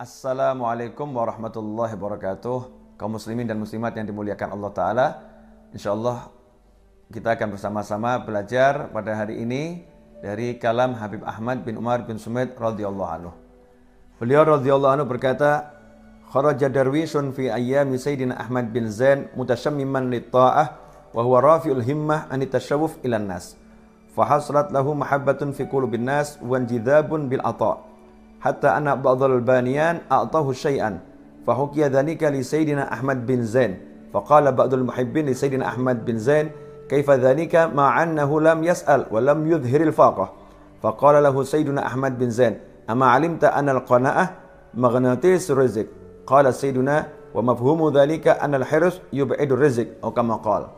Assalamualaikum warahmatullahi wabarakatuh. Kaum muslimin dan muslimat yang dimuliakan Allah Ta'ala InsyaAllah kita akan bersama-sama belajar pada hari ini dari kalam Habib Ahmad bin Umar bin Sumit radhiyallahu anhu. Beliau radhiyallahu anhu berkata Kharaja darwishun fi ayyami Sayyidina Ahmad bin Zain mutashammiman li ta'ah wa huwa rafi'ul himmah an tashawuf ilan nas. Fahasrat lahu mahabbatun fi qulubin nas wa bil ata' حتى أن بعض البانيان أعطاه شيئا فحكي ذلك لسيدنا أحمد بن زين. فقال بعض المحبين لسيدنا أحمد بن زين كيف ذلك مع أنه لم يسأل ولم يظهر الفاقة؟ فقال له سيدنا أحمد بن زين أما علمت أن القناعة مغناطيس الرزق؟ قال سيدنا ومفهوم ذلك أن الحرص يبعد الرزق. أو كما قال.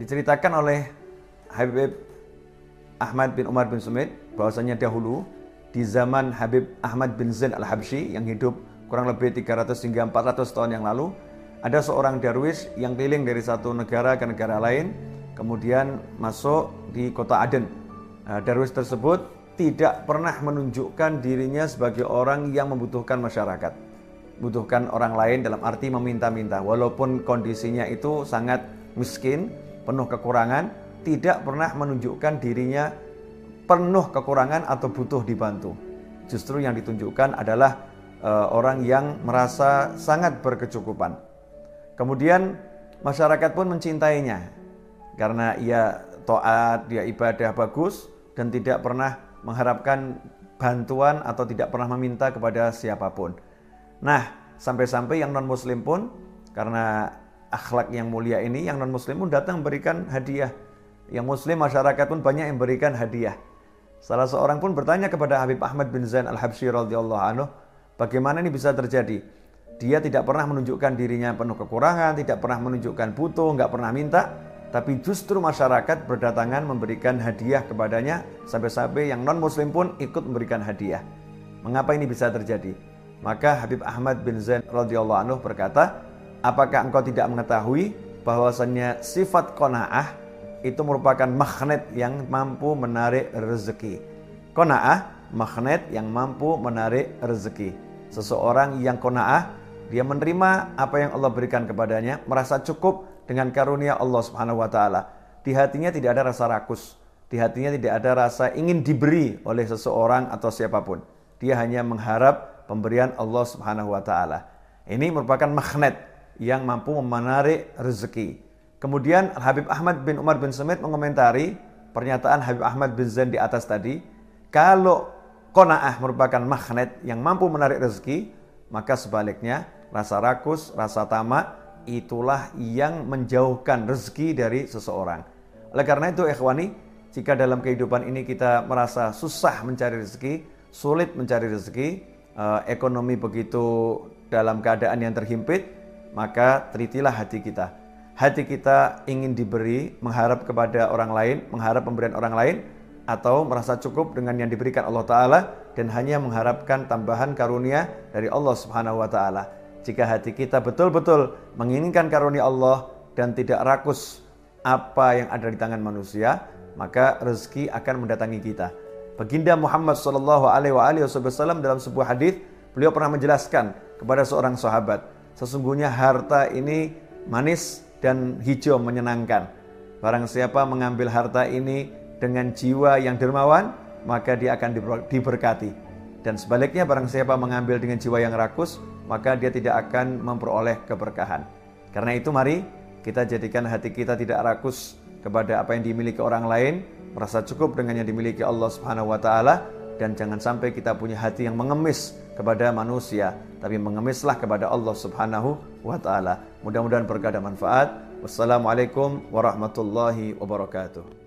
Diceritakan oleh Habib Ahmad bin Umar bin Sumit bahwasanya dahulu di zaman Habib Ahmad bin Zain al-Habsyi yang hidup kurang lebih 300 hingga 400 tahun yang lalu ada seorang darwis yang keliling dari satu negara ke negara lain kemudian masuk di kota Aden. Nah, darwis tersebut tidak pernah menunjukkan dirinya sebagai orang yang membutuhkan masyarakat membutuhkan orang lain dalam arti meminta-minta. Walaupun kondisinya itu sangat miskin penuh kekurangan tidak pernah menunjukkan dirinya penuh kekurangan atau butuh dibantu. Justru yang ditunjukkan adalah uh, orang yang merasa sangat berkecukupan. Kemudian masyarakat pun mencintainya karena ia toat, dia ibadah bagus dan tidak pernah mengharapkan bantuan atau tidak pernah meminta kepada siapa pun. Nah, sampai-sampai yang non-muslim pun karena akhlak yang mulia ini yang non-muslim pun datang memberikan hadiah yang muslim masyarakat pun banyak yang berikan hadiah. Salah seorang pun bertanya kepada Habib Ahmad bin Zain Al-Habsyi radhiyallahu anhu, bagaimana ini bisa terjadi? Dia tidak pernah menunjukkan dirinya penuh kekurangan, tidak pernah menunjukkan butuh, nggak pernah minta, tapi justru masyarakat berdatangan memberikan hadiah kepadanya sampai-sampai yang non-muslim pun ikut memberikan hadiah. Mengapa ini bisa terjadi? Maka Habib Ahmad bin Zain radhiyallahu anhu berkata, "Apakah engkau tidak mengetahui bahwasannya sifat qanaah itu merupakan magnet yang mampu menarik rezeki. Kona'ah, magnet yang mampu menarik rezeki. Seseorang yang kona'ah, dia menerima apa yang Allah berikan kepadanya, merasa cukup dengan karunia Allah Subhanahu wa taala. Di hatinya tidak ada rasa rakus, di hatinya tidak ada rasa ingin diberi oleh seseorang atau siapa pun. Dia hanya mengharap pemberian Allah Subhanahu wa taala. Ini merupakan magnet yang mampu menarik rezeki. Kemudian Habib Ahmad bin Umar bin Semit mengomentari pernyataan Habib Ahmad bin Zain di atas tadi, kalau kona'ah merupakan magnet yang mampu menarik rezeki, maka sebaliknya rasa rakus, rasa tamak itulah yang menjauhkan rezeki dari seseorang. Oleh karena itu ikhwani, jika dalam kehidupan ini kita merasa susah mencari rezeki, sulit mencari rezeki, eh, ekonomi begitu dalam keadaan yang terhimpit, maka telitilah hati kita hati kita ingin diberi, mengharap kepada orang lain, mengharap pemberian orang lain, atau merasa cukup dengan yang diberikan Allah Ta'ala dan hanya mengharapkan tambahan karunia dari Allah Subhanahu wa Ta'ala. Jika hati kita betul-betul menginginkan karunia Allah dan tidak rakus apa yang ada di tangan manusia, maka rezeki akan mendatangi kita. Baginda Muhammad Shallallahu Alaihi Wasallam dalam sebuah hadis beliau pernah menjelaskan kepada seorang sahabat, sesungguhnya harta ini manis dan hijau menyenangkan. Barang siapa mengambil harta ini dengan jiwa yang dermawan, maka dia akan diberkati. Dan sebaliknya barang siapa mengambil dengan jiwa yang rakus, maka dia tidak akan memperoleh keberkahan. Karena itu mari kita jadikan hati kita tidak rakus kepada apa yang dimiliki orang lain, merasa cukup dengan yang dimiliki Allah Subhanahu wa taala dan jangan sampai kita punya hati yang mengemis kepada manusia, tapi mengemislah kepada Allah Subhanahu wa taala. Mudah-mudahan berkah dan manfaat. Wassalamualaikum warahmatullahi wabarakatuh.